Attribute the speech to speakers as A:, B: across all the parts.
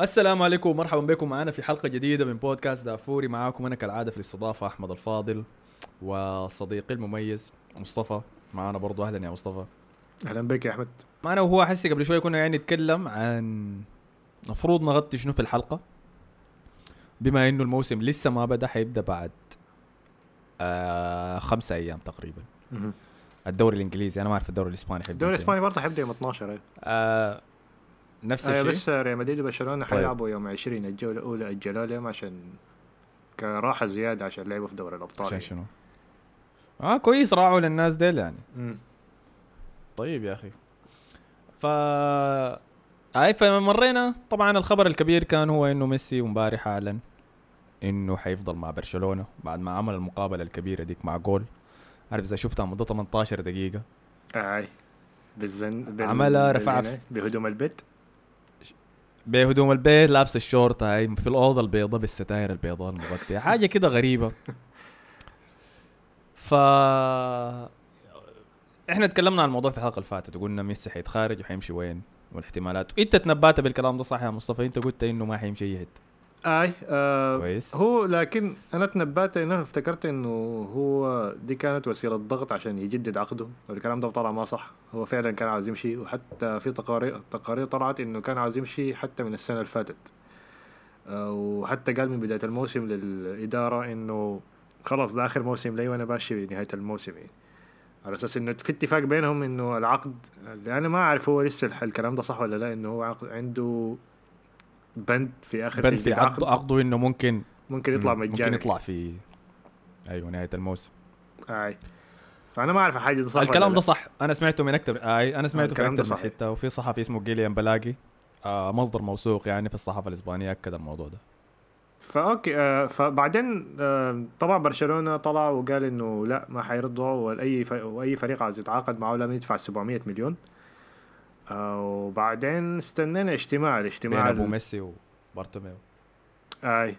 A: السلام عليكم ومرحبا بكم. معنا في حلقة جديدة من بودكاست دافوري. معاكم أنا كالعادة في الاستضافة أحمد الفاضل وصديقي المميز مصطفى. معنا برضو. أهلا يا مصطفى.
B: أهلا بك يا أحمد.
A: معنا وهو حسي قبل شوي كنا يعني نتكلم عن المفروض نغطي شنو في الحلقة بما إنه الموسم لسه ما بدأ حيبدأ بعد آه خمسة أيام تقريبا. الدوري الإنجليزي. أنا ما أعرف الدوري الإسباني حيبدأ
B: الدوري. الإسباني برضه حيبدأ يوم 12 أيوة.
A: آه نفس
B: آه
A: الشيء؟
B: بس ريال مدريد وبرشلونة
A: طيب.
B: حيلعبوا يوم 20 الجوله الاولى اجلوا لهم عشان كراحة زيادة عشان لعبوا في دوري الأبطال.
A: عشان. شنو؟ آه كويس راعوا للناس ديل يعني.
B: مم.
A: طيب يا أخي. ف أي فمرينا. طبعا الخبر الكبير كان هو إنه ميسي امبارح اعلن إنه حيفضل مع برشلونة بعد ما عمل المقابلة الكبيرة ديك مع جول. عارف إذا شفتها مدة 18 دقيقة.
B: أي. بالزن بال...
A: عملها رفعها
B: بهدوم البيت.
A: بهدوم البيت لابس الشورت هاي في الأوضة البيضاء بالستاير البيضاء المغطية. حاجة كده غريبة. ف إحنا تكلمنا عن الموضوع في الحلقة اللي فاتت وقلنا ميسي حيتخارج وحيمشي وين والاحتمالات. إنت تنبأت بالكلام ده صح يا مصطفى؟ إنت قلت إنه ما حيمشي اي حتة
B: آي آه
A: كويس.
B: هو لكن أنا تنبأت إنه افتكرت إنه هو دي كانت وسيلة ضغط عشان يجدد عقده والكلام ده طلع ما صح. هو فعلا كان عاوز يمشي وحتى في تقارير تقارير طلعت إنه كان عاوز يمشي حتى من السنة اللي فاتت. آه، وحتى قال من بداية الموسم للإدارة إنه خلاص ده آخر موسم لي وأنا ماشي نهاية الموسم. يعني على أساس إنه في اتفاق بينهم إنه العقد اللي أنا ما أعرف هو لسه الكلام ده صح ولا لا؟ إنه هو عقد عنده بند في آخر
A: بند في عقد عقده إنه ممكن
B: ممكن يطلع
A: مم،
B: مجاني.
A: ممكن يطلع في أيوه نهاية الموسم.
B: أي. فأنا ما أعرف الحاجة دي صح
A: الكلام ده. صح. أنا سمعته من أكتر أي أنا سمعته في أكتر من. حتة وفي صحفي اسمه جيليان بلاقي آه مصدر موثوق يعني في الصحافة الإسبانية أكد الموضوع ده.
B: فأوكي آه فبعدين آه طبعا برشلونة طلع وقال إنه لا ما حيرضوا وأي. وأي فريق عايز يتعاقد معه لازم يدفع 700 مليون. وبعدين استنينا اجتماع
A: بين
B: الاجتماع
A: أبو
B: ال-
A: ميسي وبارتوميو.
B: أي.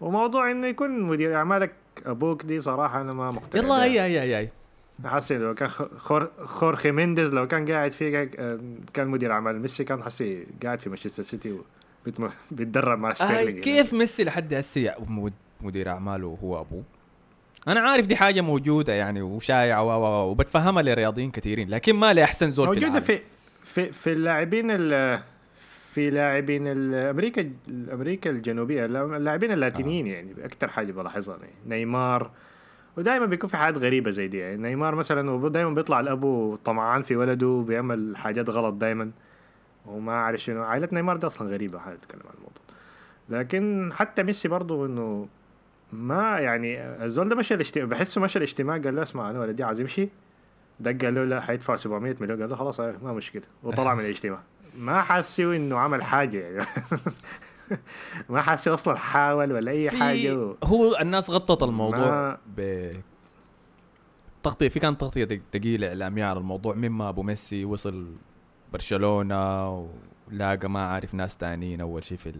B: وموضوع إنه يكون مدير أعمالك أبوك دي صراحة أنا ما مقتنع
A: يلا. هي هي هي
B: حسي لو كان خور خورخي مينديز لو كان قاعد فيه آه، كان مدير أعمال ميسي كان حسي قاعد في مانشستر سيتي بيتدرب مع
A: آه
B: ستيرلينج.
A: كيف ميسي لحد هسه مد- مدير أعماله هو ابوه أنا عارف دي حاجة موجودة يعني وشائعه و- و- وبتفهمها لرياضيين كثيرين لكن ما لي أحسن زول في
B: موجودة
A: العالم.
B: في في في اللاعبين ال في لاعبين أمريكا أمريكا الجنوبية اللاعبين اللاتينيين يعني أكثر حاجة بلاحظها. يعني نيمار ودائما بيكون في حاجات غريبة زي دي. يعني نيمار مثلا دائما بيطلع الابو طمعان في ولده وبيعمل حاجات غلط دائما وما عارف شنو. عائلة نيمار ده أصلا غريبة حنتكلم عن الموضوع. لكن حتى ميسي برضه إنه ما يعني الزول ده مشى الاجتماع بحسه مشى الاجتماع قال له اسمع أنا ولدي عايز يمشي. دق قال له لا حيدفع 700 مليون. قال له خلاص آه، ما مشكلة. وطلع من الاجتماع. ما حاسه إنه عمل حاجة يعني. ما حاسه أصلا حاول ولا
A: أي
B: حاجة. و...
A: هو الناس غطت الموضوع
B: ما-
A: ب تغطية في كانت تغطية ثقيله اعلاميه على الموضوع. مما أبو ميسي وصل برشلونة ولاقى ما عارف ناس تانيين أول شيء في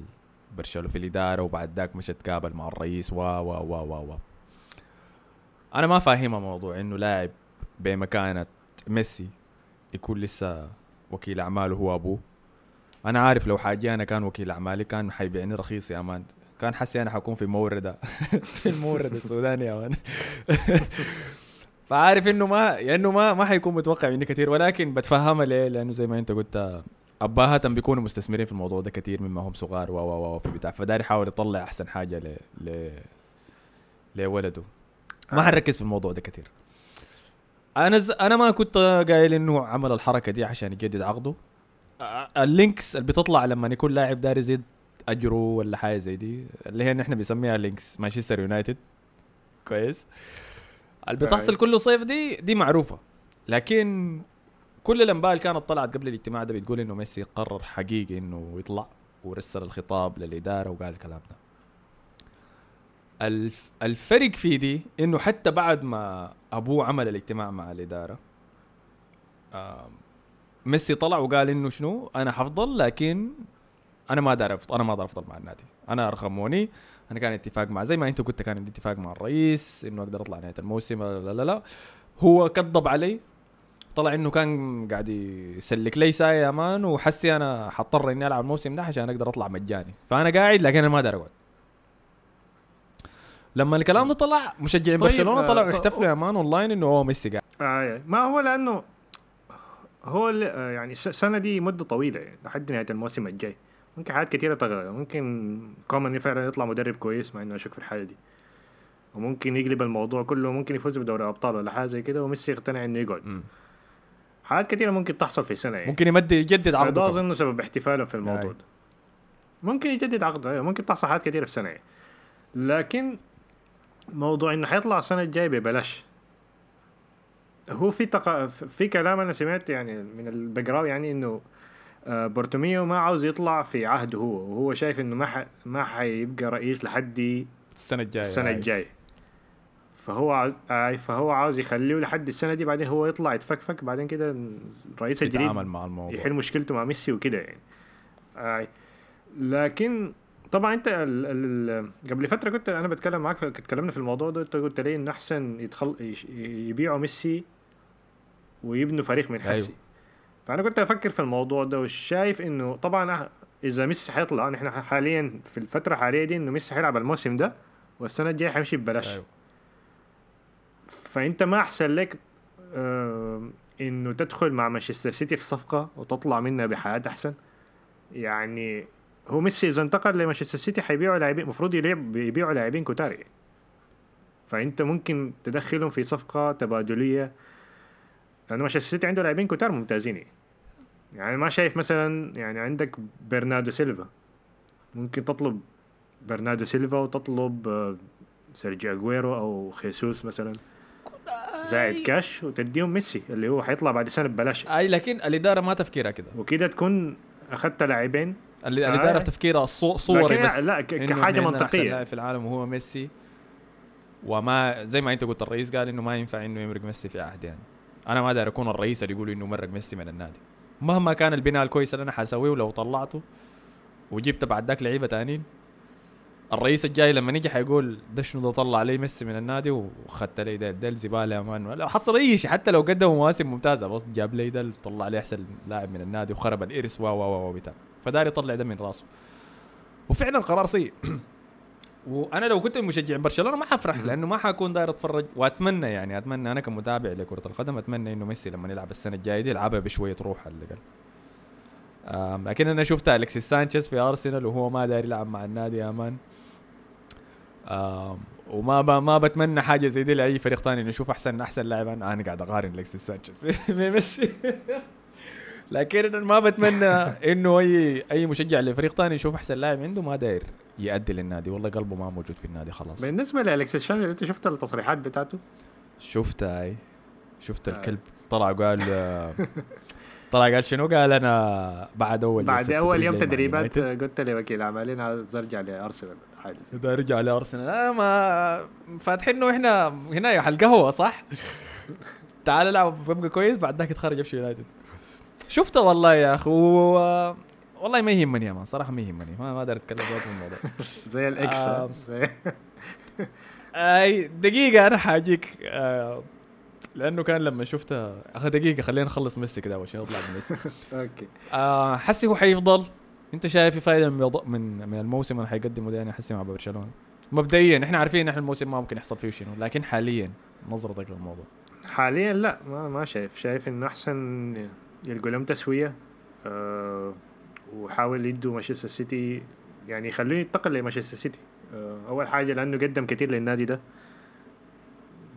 A: برشلونة في الإدارة. وبعد ذاك مشى تقابل مع الرئيس. و و و و و. أنا ما فاهمها موضوع إنه لاعب بمكانة ميسي يكون لسه وكيل أعماله هو أبوه. أنا عارف لو حاجي أنا كان وكيل أعمالي كان حيبيعني رخيص يا مان. كان حسي أنا حكون في موردة في المورد السوداني يا مان. فعارف إنه ما إنه ما ما حيكون متوقع مني كثير ولكن بتفهمها ليه؟ لأنه زي ما أنت قلت اباهات بيكونوا مستثمرين في الموضوع ده كثير مما هم صغار و و و في بتاع فداري يحاول يطلع أحسن حاجة ل ل لولده. ما حنركز في الموضوع ده كثير أنا ز... أنا ما كنت قايل إنه عمل الحركة دي عشان يجدد عقده. ال links اللي بتطلع لما يكون لاعب داري يزيد أجره ولا حاجة زي دي اللي هي نحن بنسميها links مانشستر يونايتد. كويس. اللي بتحصل
B: أي.
A: كل صيف دي دي معروفة. لكن كل الأنباء اللي كانت طلعت قبل الاجتماع ده بتقول إنه ميسي قرر حقيقي إنه يطلع ورسل الخطاب للإدارة وقال الكلام ده. الف الفرق في دي إنه حتى بعد ما أبوه عمل الاجتماع مع الإدارة ميسي طلع وقال إنه شنو؟ أنا حفضل لكن أنا ما دار أنا ما أقدر أفضل مع النادي. أنا رقموني أنا كان اتفاق مع زي ما أنت قلت كان عندي اتفاق مع الرئيس إنه أقدر أطلع نهاية الموسم لا لا لا هو كذب علي. طلع إنه كان قاعد يسلك لي ساي يا مان وحسي أنا حضطر إني ألعب الموسم ده عشان أقدر أطلع مجاني. فأنا قاعد لكن أنا ما أقدر أقعد. لما الكلام ده طلع مشجعين
B: طيب،
A: برشلونة
B: آه،
A: طلعوا
B: ط-
A: يحتفلوا يا man online إنه هو ميسي قاعد
B: آه ما هو لأنه هو آه، يعني الس- السنة دي مدة طويلة يعني لحد نهاية الموسم الجاي ممكن حاجات كثيره تغير ممكن كومان فعلا يطلع مدرب كويس مع إنه أشك في الحالة دي وممكن يقلب الموضوع كله ممكن يفوز بدوري أبطال ولا حاجة زي كده وميسي يقتنع إنه يقعد. حاجات كثيره ممكن تحصل في سنة يعني
A: ممكن يمد يجدد
B: ده
A: عقده كمان.
B: أظن سبب احتفاله في الموضوع. ده ممكن يجدد عقده ممكن تحصل حاجات كثيره في سنة يعني. لكن موضوع إنه حيطلع السنة الجاية ببلاش هو في تق... في كلام أنا سمعت يعني من البقراو يعني إنه آه، بورتوميو ما عاوز يطلع في عهده هو وهو شايف إنه ما ح... ما حيبقى رئيس لحد
A: السنة
B: الجاية
A: السنة.
B: الجاية فهو عاوز آي فهو عاوز يخليه لحد السنة دي بعدين هو يطلع يتفكفك بعدين كده الرئيس الجديد
A: يتعامل مع الموضوع
B: يحل مشكلته مع ميسي وكده يعني آي. لكن طبعا أنت ال ال قبل فترة كنت أنا بتكلم معاك كنت اتكلمنا في الموضوع ده أنت قلت لي انه أحسن يدخل يش- يبيعوا ميسي ويبنوا فريق من حسي
A: أيوه.
B: أيوه. فأنا كنت أفكر في الموضوع ده وشايف إنه طبعا إذا ميسي حيطلع نحن حاليا في الفترة الحاليه دي إنه ميسي حيلعب الموسم ده والسنة الجاية حيمشي ببلاش
A: أيوه.
B: فأنت ما أحسن لك آه إنه تدخل مع مانشستر سيتي في صفقة وتطلع منها بحياة أحسن يعني هو ميسي إذا انتقل لمانشستر سيتي حيبيعوا لاعبين المفروض يبيع يبيعوا لاعبين كتار فأنت ممكن تدخلهم في صفقة تبادلية. لأنه مانشستر سيتي عنده لاعبين كتار ممتازين. يعني. يعني ما شايف مثلا يعني عندك برناردو سيلفا. ممكن تطلب برناردو سيلفا وتطلب آه، سيرجيو اجويرو أو خيسوس مثلا. زائد كاش وتديهم ميسي اللي هو حيطلع بعد سنة ببلاش.
A: أي لكن الإدارة ما تفكيرها كده.
B: وكده تكون أخذت لاعبين
A: ال-
B: آه.
A: الاداره في تفكيرها الصو- صوري بس.
B: لا كحاجة
A: منطقية. في العالم وهو ميسي. وما زي ما أنت قلت الرئيس قال إنه ما ينفع إنه يمرق ميسي في عهد يعني. أنا ما داير اكون الرئيس اللي يقول إنه مرق ميسي من النادي. مهما كان البناء الكويس اللي أنا حاسويه ولو طلعته وجبت بعد ذاك لعيبة تانيين الرئيس الجاي لما نيجي حيقول ده شنو ده طلع لي ميسي من النادي وخدت لي ده ده الزبالة يا مان. لا حصل أي شيء حتى لو قدموا مواسم ممتازة بس جاب لي ده طلع لي أحسن لاعب من النادي وخرب الإرث و و و بتاع. فدار يطلع ده من راسه. وفعلا قرار سيء. وأنا لو كنت مشجع برشلونة ما حفرح. لأنه ما حكون داير أتفرج. وأتمنى يعني أتمنى أنا كمتابع لكرة القدم أتمنى إنه ميسي لما يلعب السنة الجاية دي يلعبها بشوية روح على الأقل. لكن أنا شفت الكسيس سانشيز في أرسنال وهو ما داير يلعب مع النادي يا man آم، وما ب... ما بتمنى حاجة زي دي لأي فريق ثاني إنه يشوف أحسن أحسن لاعب. أنا أنا قاعد أقارن الكسيس سانشيز بميسي. لكن أنا ما بتمنى إنه اي أي مشجع لفريق ثاني يشوف أحسن لاعب عنده ما داير يأدي للنادي. والله قلبه ما موجود في النادي خلاص.
B: بالنسبة لالكسيس شانل أنت شفت التصريحات بتاعته؟
A: شفتها أي. شفت
B: آه.
A: الكلب. طلع قال آه، طلع قال شنو؟ قال أنا بعد أول
B: بعد
A: أول
B: يوم تدريبات قلت لوكيل اعمالين عاوز ارجع لأرسنال. حاجة زي
A: ده رجع لأرسنال. أنا ما فاتحينه إحنا هنا حل قهوه صح؟ تعال العب ببقى كويس بعد ذاك يتخرج في يونايتد. شفته والله يا أخي و... والله ما يهمني يا مان صراحة ما يهمني ما ما أقدر أتكلم في الموضوع.
B: زي الإكس.
A: آه.
B: زي
A: أي دقيقة أنا حاجيك آه لأنه كان لما شفته اخذ دقيقة خلينا نخلص ميسي كده أول شيء نطلع من ميسي.
B: أوكي.
A: آه حسي هو حيفضل؟ أنت شايف في فائدة من من من الموسم اللي حيقدمه ده؟ يعني حسي مع برشلونة. مبدئيا إحنا عارفين إن إحنا الموسم ما ممكن يحصل فيه شنو لكن حاليا نظرتك للموضوع.
B: حاليا لا ما ما شايف. شايف إنه أحسن يلقوا لهم تسوية آه وحاول يدوا مانشستر سيتي يعني يخلوه ينتقل لمانشستر سيتي آه أول حاجة لأنه قدم كثير للنادي ده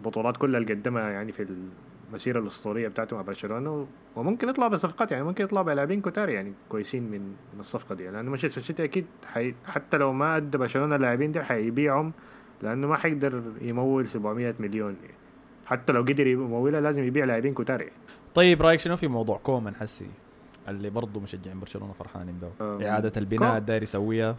B: بطولات كلها اللي قدمها يعني في المسيرة الأسطورية بتاعته مع برشلونة وممكن يطلع بصفقات يعني ممكن يطلع بلاعبين كتار يعني كويسين من من الصفقة دي لأنه مانشستر سيتي أكيد حي حتى لو ما أدى برشلونة اللاعبين دي حيبيعهم لأنه ما حيقدر يمول 700 مليون يعني. حتى لو قدر يمولها لازم يبيع لاعبين كتار يعني.
A: طيب رأيك شنو في موضوع كومان حسي؟ اللي برضه مشجعين برشلونة فرحانين به.
B: أم،
A: إعادة البناء الداير يسويها.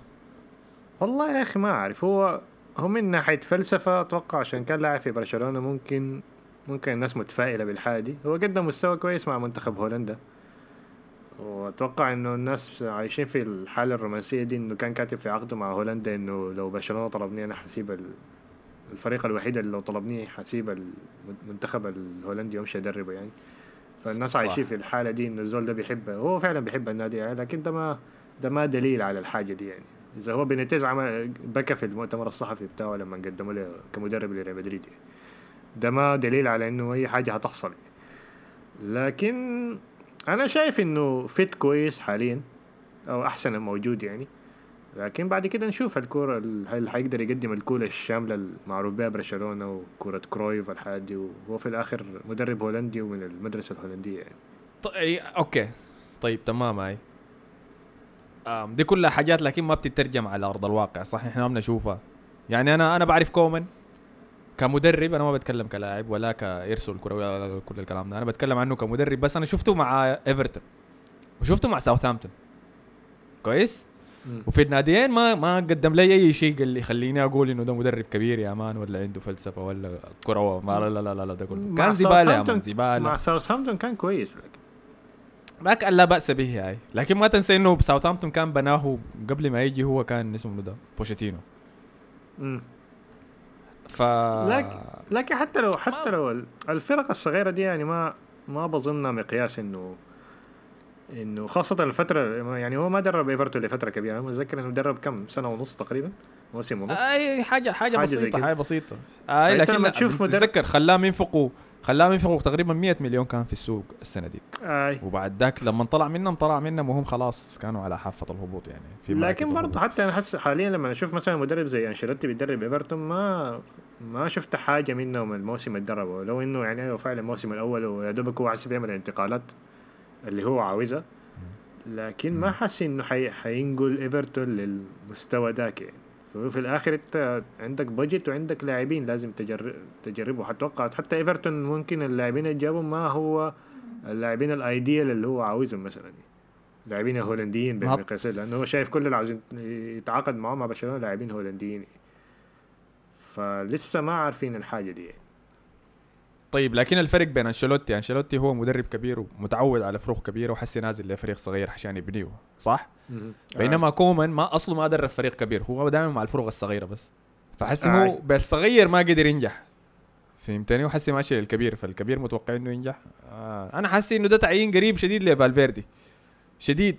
B: والله يا أخي ما أعرف. هو هو من ناحية فلسفة أتوقع عشان كان لاعب في برشلونة ممكن ممكن الناس متفائلة بالحاجة دي هو قدم مستوى كويس مع منتخب هولندا. وأتوقع إنه الناس عايشين في الحالة الرومانسية دي إنه كان كاتب في عقده مع هولندا إنه لو برشلونة طلبني أنا حسيب ال- الفريق الوحيد اللي لو طلبني حسيب المنتخب الهولندي وأمشي أدربه يعني. فالناس. عايشين في الحالة دي انه الزول ده بيحبه هو فعلا بيحب النادي يعني لكن ده ما ده ما دليل على الحاجة دي يعني إذا هو بينيتيز عمل بكى في المؤتمر الصحفي بتاعه لما قدموا له كمدرب لريال مدريد يعني. ده ما دليل على إنه أي حاجة هتحصل لكن أنا شايف إنه fit كويس حاليا أو أحسن الموجود يعني لكن بعد كده نشوف الكورة ال- هل حيقدر يقدم الكورة الشاملة المعروف بها برشلونة وكورة كرويف والحاجات دي وهو في الآخر مدرب هولندي ومن المدرسة الهولندية يعني.
A: طيب أوكي. طيب تمام هاي دي كلها حاجات لكن ما بتترجم على أرض الواقع صح؟ إحنا ما بنشوفها. يعني أنا أنا بعرف كومان كمدرب أنا ما بتكلم كلاعب ولا كإرث كروي ولا كل الكلام ده. أنا بتكلم عنه كمدرب بس أنا شفته مع إيفرتون. وشفته مع ساوثهامبتون. كويس؟ وفي الناديين ما ما قدم لي أي شيء اللي يخليني أقول إنه ده مدرب كبير يا man ولا عنده فلسفة ولا كروه ما لا لا لا لا ده كله.
B: مع
A: كان زبالة يا
B: ساوثهامبتون-
A: مان
B: مع
A: زبالة.
B: ساوثهامبتون كان كويس لكن
A: ما كان لا بأس به هاي لكن ما تنسى إنه ساوثهامبتون كان بناه قبل ما يجي هو كان اسمه ده بوشيتينو
B: مم.
A: ف
B: لكن- لكن حتى لو حتى لو ال- الفرق الصغيرة دي يعني ما ما بظنها مقياس إنه إنه خاصة الفترة يعني هو ما درب إيفرتون لفترة كبيرة أنا متذكر إنه درب كم؟ سنة ونص تقريبا؟ موسم ونص؟
A: أي
B: حاجة زي
A: بسيطة
B: كده.
A: حاجة بسيطة. اي
B: فأنت
A: لكن
B: لما تشوف مدرب-
A: تتذكر خلاهم ينفقوا خلاهم ينفقوا تقريبا 100 مليون كان في السوق السنة دي.
B: أي.
A: وبعد ذاك لما طلع منهم طلع منهم وهم خلاص كانوا على حافة الهبوط يعني في
B: لكن برضه. حتى أنا حس حاليا لما أشوف مثلا مدرب زي أنشيلوتي بيدرب إيفرتون ما ما شفت حاجة منه من الموسم اللي دربه. لو إنه يعني أيوه فعلا الموسم الأول ويا دوبك هو عايز يعمل الانتقالات اللي هو عاوزها. لكن ما حاسس إنه حي... حينقل إيفرتون للمستوى ذاك يعني. في الآخر أنت عندك بجت وعندك لاعبين لازم تجرب تجربه. حتوقع حتى إيفرتون ممكن اللاعبين اللي جابهم ما هو اللاعبين الايديال اللي هو عاوزهم مثلا لاعبين هولنديين بالمقياس لأنه هو شايف كل اللي عاوزين يتعاقد معهم مع برشلونة لاعبين هولنديين فلسه ما عارفين الحاجة دي يعني.
A: طيب لكن الفرق بين أنشيلوتي أنشيلوتي هو مدرب كبير ومتعود على فروق كبيرة وحسي نازل لفريق صغير عشان يبنيه صح؟ بينما كومان ما أصله ما درب فريق كبير هو دائما مع الفروق الصغيرة بس. فحسي هو
B: آه.
A: بالصغير ما قدر ينجح. فهمتني؟ وحسي ماشي للكبير فالكبير متوقع إنه ينجح. آه. أنا حاسس إنه ده تعيين قريب شديد لفالفيردي. شديد.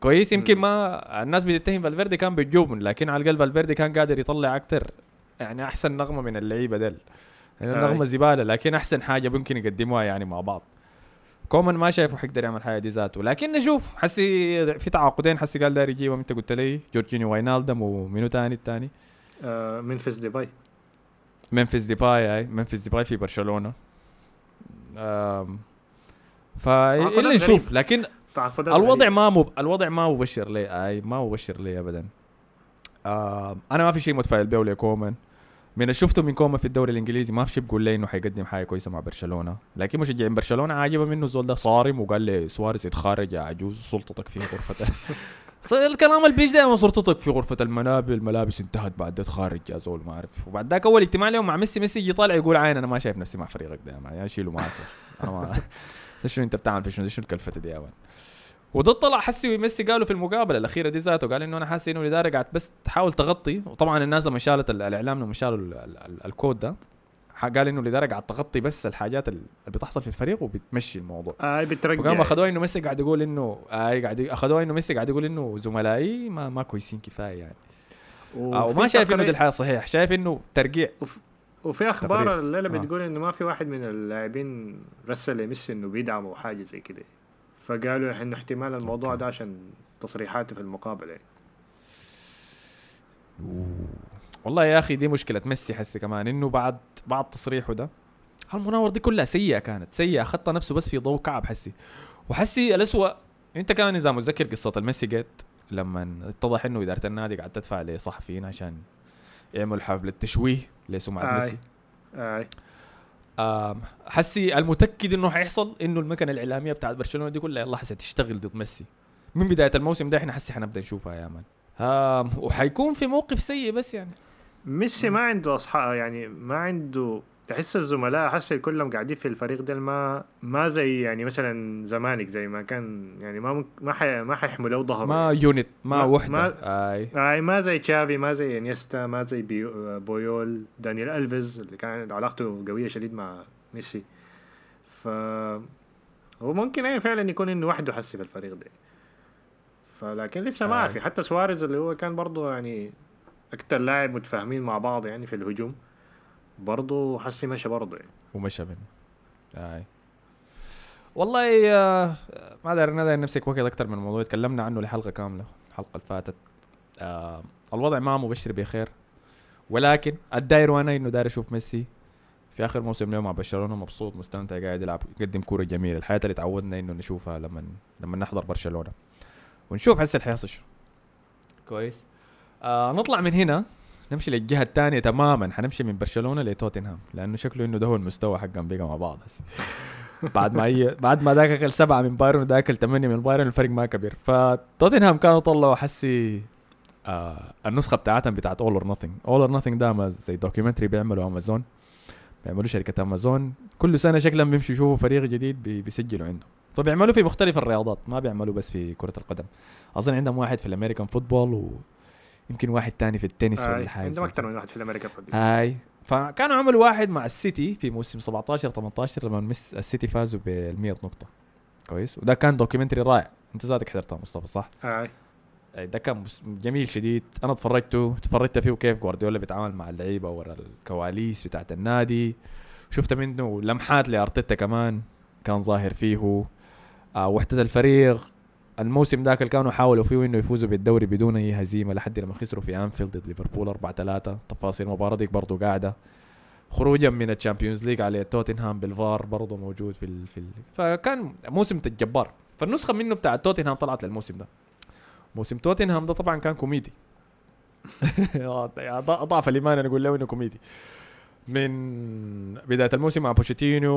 A: كويس يمكن. ما الناس بتتهم فالفيردي كان بالجبن لكن على الأقل فالفيردي كان قادر يطلع أكتر يعني أحسن نغمة من اللعيبة ديل. يعني. النغمه زباله لكن أحسن حاجة ممكن يقدموها يعني مع بعض. كومان ما شايفه حيقدر يعمل حاجة دي ذاته. لكن نشوف. حسي في تعاقدين حسي قال داري يجيبهم. أنت قلت لي جورجينيو واينالدم ومنو تاني؟ التاني.
B: آه ممفيس ديباي.
A: ممفيس ديباي أي. ممفيس ديباي في برشلونة. آم، فاللي
B: تعاقدات
A: نشوف. لكن الوضع. ما مب... الوضع ما مبشر لي أي. ما مبشر لي ابدا. أنا ما في شيء متفائل به لكومان من اللي شفته من كومان في الدوري الإنجليزي ما في شيء بيقول لي إنه حيقدم حاجة كويسة مع برشلونة. لكن مشجعين برشلونة عاجبة منه الزول ده صارم وقال لي سواريز يتخارج يا عجوز سلطتك في غرفة الكلام اللي بيجي دائما سلطتك في غرفة الملابس الملابس انتهت بعد ده يا زول ما أعرف. وبعد ذاك أول اجتماع لهم مع ميسي ميسي يجي طالع يقول عين أنا ما شايف نفسي مع فريقك ده يا شيله معك أنا ما شنو أنت بتعمل في شنو؟ شنو دي يا مان وده طلع حسي ميسي قالوا في المقابلة الأخيرة دي ذاته قال إنه أنا حاسس إنه الإدارة قاعد بس تحاول تغطي وطبعا الناس لما شالت ال- الإعلام لما شالوا ال- ال- ال- الكود ده قال إنه الإدارة قاعد تغطي بس الحاجات ال- اللي بتحصل في الفريق وبتمشي الموضوع.
B: آه بترجع.
A: وقام أخذوها إنه ميسي قاعد يقول إنه آه قاعد أخذوها إنه ميسي قاعد يقول إنه زملائي ما ما كويسين كفاية يعني. آه وما شايف
B: إنه
A: دي الحياة صحيح شايف إنه ترقيع
B: وفي
A: أخبار.
B: الليلة
A: آه.
B: بتقول إنه ما في واحد من اللاعبين رسل لميسي إنه بيدعموا حاجة زي كده. فقالوا انه احتمال الموضوع. ده عشان تصريحاته في المقابلة يعني.
A: والله يا أخي دي مشكلة ميسي حسي كمان إنه بعد بعد تصريحه ده المناور دي كلها سيئة كانت سيئة اخذتها نفسه بس في ضوء كعب حسي وحسي الاسوء أنت كمان إذا متذكر قصة الميسي جيت لما اتضح إنه إدارة النادي قاعد تدفع لصحفيين عشان يعملوا حفلة تشويه لسمعة
B: آي.
A: ميسي
B: آه.
A: حسي المتأكد إنه حيحصل إنه المكنة الإعلامية بتاعت برشلونة دي كلها يلا حسي تشتغل ضد ميسي. من بداية الموسم ده إحنا حسي حنبدأ نشوفها يا man. وحيكون في موقف سيء بس يعني.
B: ميسي ما عنده اصحاب يعني ما عنده تحس الزملاء حس كلهم قاعدين في الفريق ده ما ما زي يعني مثلا زمانك زي ما كان يعني ما ممكن ما حي ما حيحملوا ظهره.
A: ما unit ما,
B: ما-
A: وحدة.
B: ما-
A: أي.
B: آه ما زي تشافي ما زي إنيستا ما زي بيو بويول دانيال ألفيز اللي كان علاقته قوية شديد مع ميسي. ف هو ممكن إيه فعلا يكون إنه وحده حسي في الفريق ده فلكن لسه ما. في. حتى سواريز اللي هو كان برضه يعني أكتر لاعب متفاهمين مع بعض يعني في الهجوم. برضه حسي مشى برضه يعني.
A: ومشى منه. اي والله آه، ما داري أنا داير نمسك وقت أكثر من الموضوع. تكلمنا عنه لحلقة كاملة الحلقة اللي فاتت. آه الوضع ما مبشر بخير ولكن الداير وأنا إنه داير أشوف ميسي في آخر موسم له مع برشلونة. مبسوط مستمتع قاعد يلعب يقدم كورة جميلة. الحياة اللي تعودنا إنه نشوفها لما لما نحضر برشلونة. ونشوف هسه شو. كويس. آه نطلع من هنا. نمشي للجهة الثانية تماما حنمشي من برشلونة لتوتنهام لأنه شكله إنه ده هو المستوى حقهم بقى مع بعض. هسه بعد ما هي بعد ما ذاك اكل سبعة من بايرن وذاك أكل ثمانية من بايرن الفرق ما كبير. فتوتنهام كانوا طلعوا حسي آه النسخة بتاعتهم بتاعت All or Nothing All or Nothing ده زي documentary بيعملوا امازون بيعملوا شركة امازون كل سنة شكلهم بيمشوا يشوفوا فريق جديد بي- بيسجلوا عنده. فبيعملوا في مختلف الرياضات ما بيعملوا بس في كرة القدم. أظن عندهم واحد في ال American football ويمكن واحد تاني في التنس
B: آه
A: ولا حاجة
B: عندهم
A: أكثر.
B: من واحد في ال American football
A: هاي فكانوا عملوا واحد مع السيتي في موسم 17 18 لما مس السيتي فازوا بال 100 نقطة. كويس. وده كان documentary رائع. أنت ذاتك حضرتها مصطفى صح؟
B: هاي.
A: أي ده كان جميل شديد. أنا اتفرجته اتفرجت فيه كيف جوارديولا بيتعامل مع اللعيبة ورا الكواليس بتاعت النادي. شفت منه لمحات لأرتيتا كمان كان ظاهر فيه. آه وحدة الفريق الموسم ذاك اللي كانوا حاولوا فيه إنه يفوزوا بالدوري بدون أي هزيمة لحد لما خسروا في أنفيلد ضد ليفربول 4 3 تفاصيل المباراه ديك برضه قاعدة. خروجا من الشامبيونز ليج على توتنهام بالفار برضه موجود في ال... في ال... فكان موسم جبار فالنسخة منه بتاع توتنهام طلعت للموسم ده. موسم توتنهام ده طبعا كان كوميدي. أضعف الإيمان أنا أقول له إنه كوميدي. من بداية الموسم مع بوشيتينو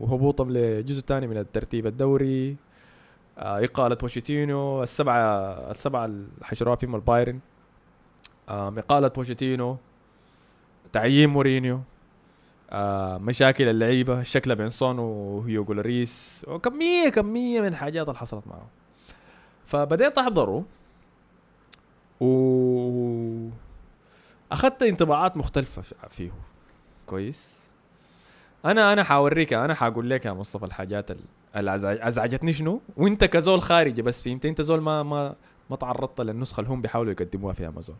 A: وهبوطهم للجزء الثاني من الترتيب الدوري. آه، إقالة بوشيتينو السبعة السبعة اللي حشروها فيهم البايرن آه، إقالة بوشيتينو تعيين مورينيو. آه، مشاكل اللعيبة الشكل بين سون وهيوغو لوريس وكمية كمية من الحاجات اللي حصلت معه. فبديت أحضره. و أخذت انطباعات مختلفة في- فيه. كويس. أنا أنا حاوريك أنا حاقول لك يا مصطفى الحاجات ال- اللي أزعجتني شنو؟ وانت كزول خارجي بس فهمت؟ انت زول ما ما ما تعرضت للنسخة اللي هم بيحاولوا يقدموها في امازون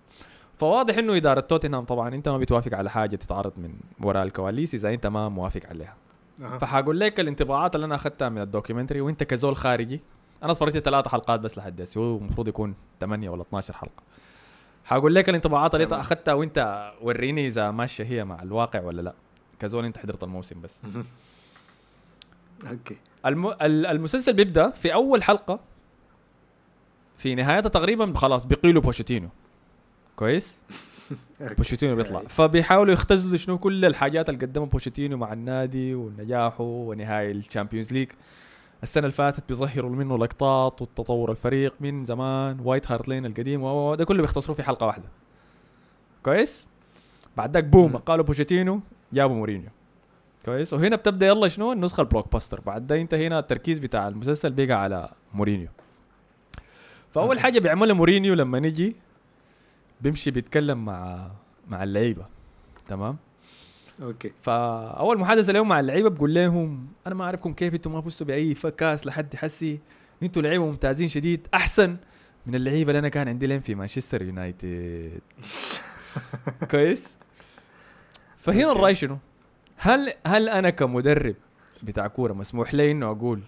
A: فواضح إنه إدارة توتنهام طبعا أنت ما بتوافق على حاجة تتعرض من وراء الكواليس إذا أنت ما موافق عليها.
B: أها.
A: فحاقول لك الانطباعات اللي أنا أخذتها من ال documentary وأنت كزول خارجي أنا اتفرجت ثلاث حلقات بس لحد هسه هو المفروض يكون 8 ولا 12 حلقة. حاقول لك الانطباعات اللي. أخذتها وأنت وريني إذا ماشية هي مع الواقع ولا لا. كزول أنت حضرت الموسم بس.
B: okay.
A: الم... ال- المسلسل بيبدأ في أول حلقة في نهايتها تقريبا خلاص بيقيلوا بوشيتينو. كويس. بوشيتينو بيطلع. فبيحاولوا يختزلوا شنو كل الحاجات اللي قدمها بوشيتينو مع النادي ونجاحه ونهاية الشامبيونز ليج. السنة اللي فاتت بيظهروا منه لقطات والتطور الفريق من زمان وايت هارت لين القديم و- ده كله بيختصروا في حلقة واحدة. كويس؟ بعد ذاك
B: boom.
A: قالوا بوشيتينو جابوا مورينيو. كويس. وهنا بتبدأ يلا شنو؟ النسخة ال blockbuster بعد ده انت هنا التركيز بتاع المسلسل بيقع على مورينيو. فأول حاجة بيعملها مورينيو لما نجي بيمشي بيتكلم مع مع اللعيبة. تمام؟
B: okay.
A: فأول محادثة لهم مع اللعيبة بقول لهم أنا ما أعرفكم كيف أنتم ما فزتوا بأي كاس لحد حسي. أنتوا لعيبة ممتازين شديد. أحسن من اللعيبة اللي أنا كان عندي لهم في مانشستر يونايتد. كويس؟ فهنا. الرأي شنو؟ هل هل أنا كمدرب بتاع كورة مسموح لي إنه أقول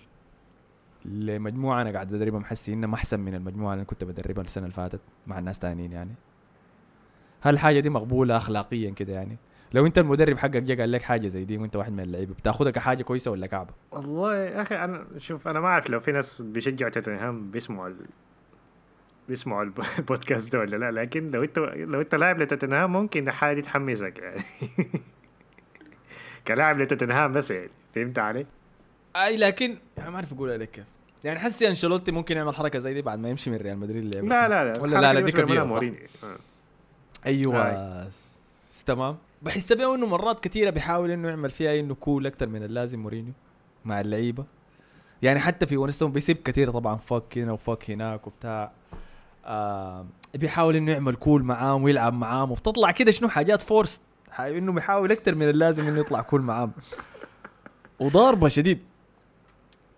A: لمجموعة أنا قاعد ادربها محسي انها أحسن من المجموعة اللي أنا كنت بدربها السنة اللي فاتت مع الناس تانيين يعني؟ هل الحاجة دي مقبولة اخلاقيا كده يعني؟ لو أنت المدرب حقك جا قال لك حاجة زي دي وأنت واحد من اللعيبة بتاخذها كحاجة كويسة ولا كعبة؟
B: والله يا أخي أنا شوف أنا ما أعرف لو في ناس بيشجعوا توتنهام بيسمعوا ال... بيسمعوا الب- البودكاست ده ولا لا لكن لو أنت لو أنت لاعب لتوتنهام ممكن الحاجة دي تحمسك يعني. كلاعب لتوتنهام بس يعني فهمت علي؟
A: أي لكن ما أعرف اقولها لك كيف. يعني حسي أنشيلوتي ممكن يعمل حركة زي دي بعد ما يمشي من ريال مدريد اللي
B: لا لا لا
A: ولا لا لا دي
B: كبيرة
A: صح؟
B: آه.
A: أيوه س- تمام. بحس بيه إنه مرات كثيره بيحاول إنه يعمل فيها إنه كول أكثر من اللازم مورينيو مع اللعيبة. يعني حتى في ونستون بيسيب كثير طبعا فك هنا وفك هناك وبتاع. آه بيحاول إنه يعمل كول معاهم ويلعب معاهم وبتطلع كده شنو؟ حاجات فورس إنه بيحاول أكثر من اللازم إنه يطلع كول معاهم وضاربة شديد.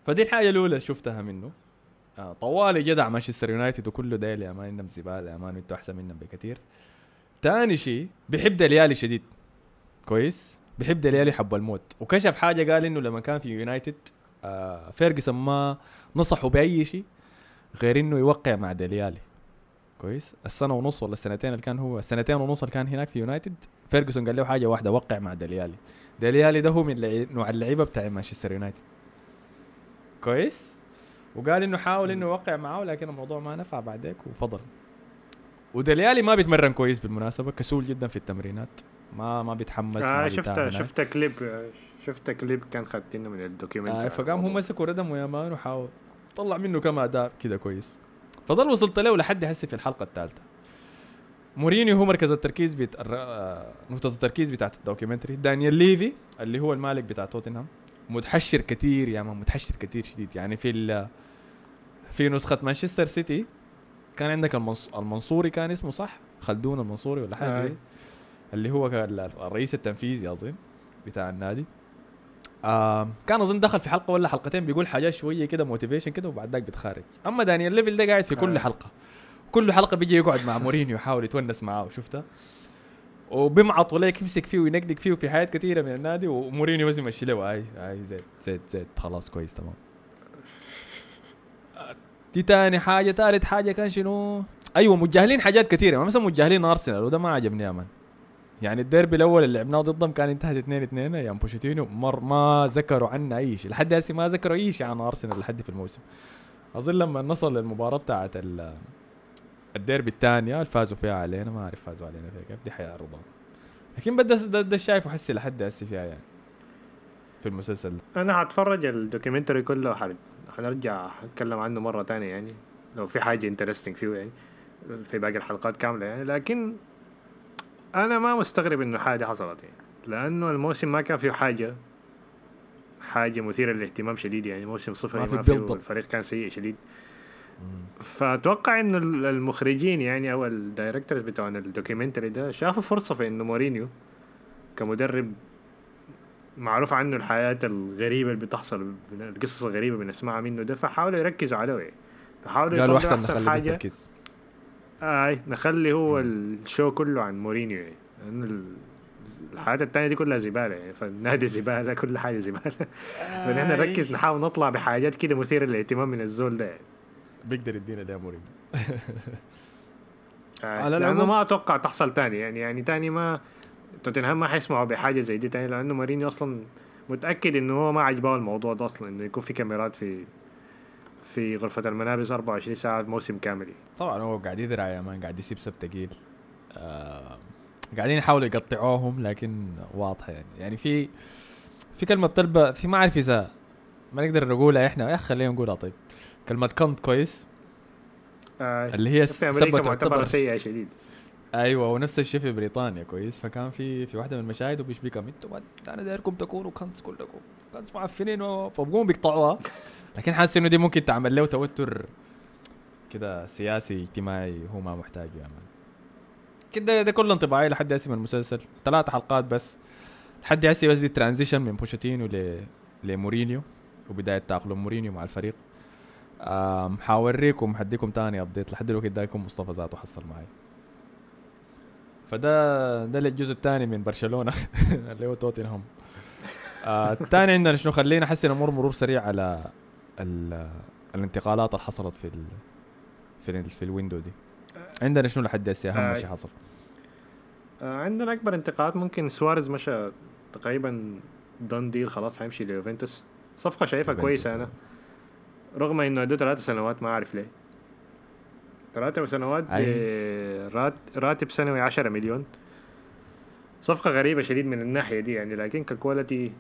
A: فدي الحاجة الأولى شفتها منه. آه طوالي جدع مانشستر يونايتد وكله دايل يا مان إنهم زبالة يا مان أنتوا أحسن منهم بكثير. تاني شيء بيحب ديليالي شديد. كويس؟ بيحب ديليالي حب الموت. وكشف حاجة قال إنه لما كان في يونايتد آه فيرجسون ما نصحه بأي شيء غير إنه يوقع مع ديلي آلي كويس؟ السنة ونص ولا السنتين اللي كان هو السنتين ونص اللي كان هناك في يونايتد فيرجسون قال له حاجة واحدة وقع مع ديلي آلي. ديلي آلي ده هو من. نوع اللعيبة بتاع مانشستر يونايتد. كويس؟ وقال إنه حاول إنه يوقع معاه لكن الموضوع ما نفع بعدك وفضل. وديلي آلي ما بيتمرن كويس بالمناسبة كسول جدا في التمرينات. ما ما بيتحمس
B: آه
A: ما
B: شفت شفت كليب شفت كليب كان خدتنا من الدوكيومنت
A: آه فقام هو مسكه ردمه يا مان وحاول. طلع منه كم أداء كده كويس. فضل وصلت له لحد هسه في الحلقة الثالثة. مورينيو هو مركز التركيز بت... الر- آه، نقطة التركيز بتاعت الدوكيومنتري. دانيال ليفي اللي هو المالك بتاع توتنهام متحشر كثير يا مان متحشر كثير شديد. يعني في ال... في نسخة مانشستر سيتي كان عندك المنص... المنصوري كان اسمه صح؟ خلدون المنصوري ولا حاجة زي
B: آه.
A: اللي هو الرئيس التنفيذي اظن بتاع النادي. آه كان أظن دخل في حلقة ولا حلقتين بيقول حاجات شوية كده موتيفيشن كده وبعد ذاك بيتخارج أما دانيال ليفل ده قاعد في كل
B: آه.
A: حلقة. كل حلقة بيجي يقعد مع مورينيو يحاول يتونس معاه شفتها وبيمعط وليك يمسك فيه وينقنق فيه في حاجات كثيرة من النادي ومورينيو بس يمشي له. هاي هاي زيت زيت زيت. خلاص كويس تمام. دي تاني حاجة. ثالث حاجة كان شنو؟ أيوه متجاهلين حاجات كثيرة. مثلا متجاهلين أرسنال وده ما عجبني يا يعني الديربي الأول اللي لعبناه ضدهم كان انتهت 2 2 أيام بوشيتينو مر ما ذكروا عنا أي شيء. لحد هسه ما ذكروا أي شيء عن أرسنال لحد في الموسم. أظن لما نصل للمباراه بتاعت الديربي الثانية اللي فازوا فيها علينا ما أعرف فازوا علينا فيها كيف دي حيعرضها لكن بدي ده, شايفه حسي لحد هسه فيها يعني في المسلسل.
B: أنا هتفرج ال documentary كله وحر- حنرجع أتكلم عنه مرة تانية يعني لو في حاجة interesting فيه يعني في باقي الحلقات كاملة يعني لكن أنا ما مستغرب إنه حاجة حصلت يعني لأنه الموسم ما كان فيه حاجة حاجة مثيرة للاهتمام شديد يعني موسم صفري
A: ما
B: ما,
A: في
B: فيه. الفريق كان سيء شديد فأتوقع انه ال- المخرجين يعني أو ال directors بتوع ال documentary ده شافوا فرصة في انه مورينيو كمدرب معروف عنه الحياة الغريبة اللي بتحصل القصص الغريبة بنسمعها منه ده فحاولوا يركزوا عليه. يعني فحاولوا
A: قالوا
B: يطلعوا
A: أحسن نخلي فيه تركيز
B: آي نخلي هو
A: مم.
B: ال show كله عن مورينيو يعني. لأنه الحياة التانية دي كلها زبالة يعني. فالنادي زبالة كل حاجة زبالة. فنحن نركز نحاول نطلع بحاجات كده مثيرة للاهتمام من الزول ده يعني.
A: بيقدر يدينا ده مورينيو.
B: آه،
A: على
B: لأنه
A: العموم-
B: ما أتوقع تحصل تاني. يعني يعني تاني ما توتنهام ما حيسمعوا بحاجة زي دي تاني لأنه مورينيو أصلا متأكد إنه هو ما عجبه الموضوع ده أصلا إنه يكون في كاميرات في في غرفة الملابس 24 ساعة موسم كامل.
A: طبعا هو قاعد يدرع يا مان قاعد يسيب سب تقيل. آه قاعدين يحاولوا يقطعوهم لكن واضحة يعني. يعني في في كلمة بتلبى في ما أعرف إذا ما نقدر نقولها إحنا. يا أخي خلينا نقولها طيب. كلمة كنت كويس؟
B: آه
A: اللي هي
B: في أمريكا
A: سبة
B: معتبرة
A: تعتبر
B: سيئة شديد.
A: أيوه ونفس الشيء في بريطانيا كويس. فكان في في واحدة من المشاهد وبيشبكهم أنتم ما- أنا دايركم تكونوا cunts كلكم cunts معفنين فبقوم بيقطعوها. لكن حاسس إنه دي ممكن تعمل له توتر كده سياسي اجتماعي هو ما محتاجه يا man كده ده كل انطباعي لحد من المسلسل. ثلاث حلقات بس. لحد هسه بس دي transition من بوتشيتينو ل لمورينيو وبداية تأقلم مورينيو مع الفريق. حاوريكم حديكم تاني update لحد الوقت ده يكون مصطفى ذاته حصل معي. فده ده الجزء الثاني من برشلونة اللي هو توتنهام. آه الثاني عندنا شنو؟ خلينا احسن امور مرور سريع على ال- الانتقالات اللي حصلت في ال في ال في ال window دي. عندنا شنو لحد هسه؟ أهم
B: آه.
A: شيء حصل.
B: آه عندنا أكبر انتقاد ممكن سواريز مشى تقريبا done deal خلاص حيمشي ليوفنتوس. صفقة شايفها كويسة أنا. رغم إنه ادوه ثلاث سنوات ما أعرف ليه. ثلاثة سنوات راتب سنوي 10 مليون. صفقة غريبة شديد من الناحية دي يعني لكن ك quality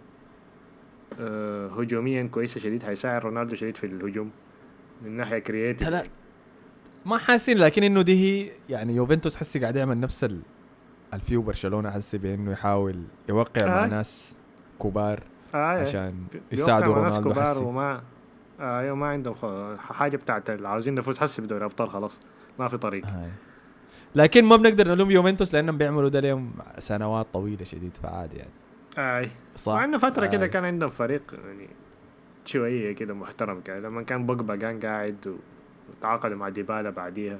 B: آه هجوميا كويسة شديد حيساعد رونالدو شديد في الهجوم من ناحية creative
A: لا ما حاسين لكن إنه دي هي يعني يوفنتوس حسي قاعد يعمل نفس ال ال view برشلونة حسي بإنه يحاول يوقع مع
B: آه.
A: ناس كبار
B: آه.
A: عشان يساعدوا
B: مع
A: رونالدو حسي.
B: وما آه أيوة ما عندهم حاجة بتاعت عاوزين نفوز حسي بدوري الأبطال خلاص ما في طريق
A: هاي. لكن ما بنقدر نلوم يوفنتوس لأنهم بيعملوا ده لهم سنوات طويلة شديد فعادي يعني
B: آي
A: صح
B: مع انه فترة كده
A: آي.
B: كان عندهم فريق يعني شوية كده محترم كان لما كان بوجبا كان قاعد وتعاقدوا مع ديبالا بعديها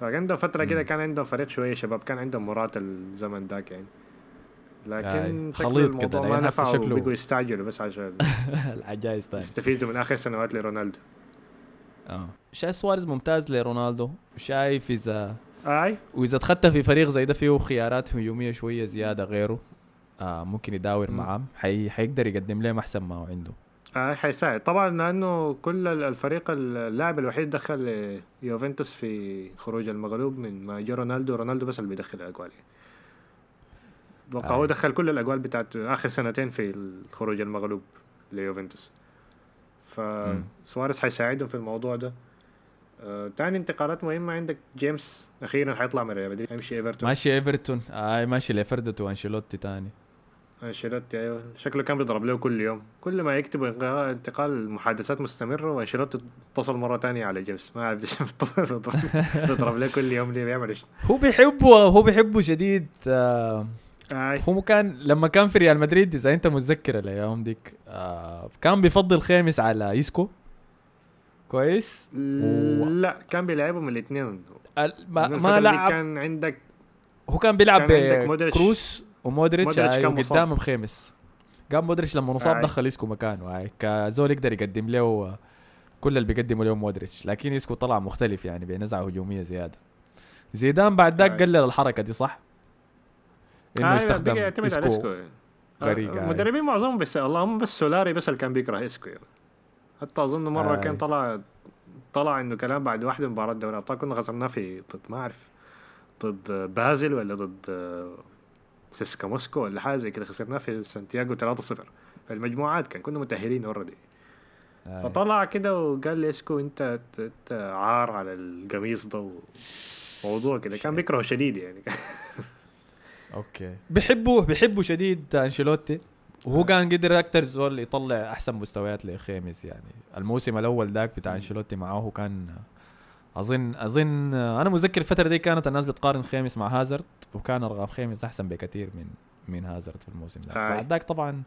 B: فعندهم فترة كده. كان عندهم فريق شوية شباب كان عندهم مرات الزمن ذاك يعني لكن شكله
A: خليط كده،
B: ما
A: يعني هسه
B: نفع
A: شكله-
B: وبقوا يستعجلوا بس عشان
A: العجائز تاني
B: يستفيدوا من آخر سنوات لرونالدو.
A: آه. شايف سواريز ممتاز لرونالدو؟ شايف اذا
B: أي.
A: وإذا دخلت في فريق زي ده فيه خيارات هجومية شوية زيادة غيره آه ممكن يداور. معاه؟ حي... حيقدر يقدم لهم أحسن ما هو عنده؟
B: اي حيساعد. طبعا لأنه كل الفريق اللاعب الوحيد دخل يوفنتوس في خروج المغلوب من ما جاء رونالدو. رونالدو بس اللي بيدخل الأجوال. أتوقع هو
A: آي.
B: دخل كل الاجوال بتاعت آخر سنتين في الخروج المغلوب ليوفنتوس. فسواريز حيساعدهم في الموضوع ده. آه، تاني انتقالات مهمة عندك جيمس أخيرا حيطلع من ريال مدريد يمشي إيفرتون.
A: ماشي إيفرتون. آه ماشي لفردته وأنشيلوتي تاني.
B: أنشيلوتي أيوه. شكله كان بيضرب له كل يوم. كل ما انقا- انتقال المحادثات مستمرة وأنشيلوتي اتصل مرة تانية على جيمس. ما اعرف ليش بيضرب له كل يوم ليه بيعمل إيش.
A: هو بيحبه هو بيحبه شديد. آه
B: آي.
A: هو كان لما كان في ريال مدريد إذا أنت متذكر الأيام ديك آه كان بيفضل خيمس على إيسكو كويس و-
B: لا كان بيلعبهم الاثنين
A: ال- ما, ما لعب
B: كان عندك
A: هو كان بيلعب
B: كان.
A: بكروس ومودريتش. قدامه بخيمس قام مودريتش لما مصاب
B: آي.
A: دخل اسكو مكانه هاي كزول يقدر يقدم له آه، كل اللي بيقدمه له مودريتش لكن اسكو طلع مختلف يعني بنزعة هجومية زيادة زيدان بعد ذاك
B: آي.
A: قلل الحركة دي صح؟
B: إنه
A: يستخدم
B: يعتمد على
A: اسكو
B: إسكو
A: غريق،.
B: المدربين معظمهم بس اللهم بس سولاري بس اللي كان بيكره إسكو يعني. حتى أظن مرة
A: آي.
B: كان طلع طلع إنه كلام بعد واحدة مباراة دوري الأبطال كنا خسرناه في ضد ما أعرف ضد بازل ولا ضد آه، سيسكا موسكو ولا حاجة زي كده خسرناه في سانتياغو 3-0 في المجموعات كان كنا متأهلين already
A: آي.
B: فطلع كده وقال لي إسكو انت أنت عار على القميص ده موضوع كده كان بيكرهه شديد يعني
A: okay. بحبه بحبه شديد أنشيلوتي. وهو كان قدر أكتر زول يطلع أحسن مستويات لخيمس يعني. الموسم الأول ذاك بتاع أنشيلوتي معاه هو كان أظن أظن أنا متذكر الفترة دي كانت الناس بتقارن خيمس مع هازارد وكان أرقام خيمس أحسن بكثير من من هازارد في الموسم ده.
B: آي.
A: بعد ذاك طبعا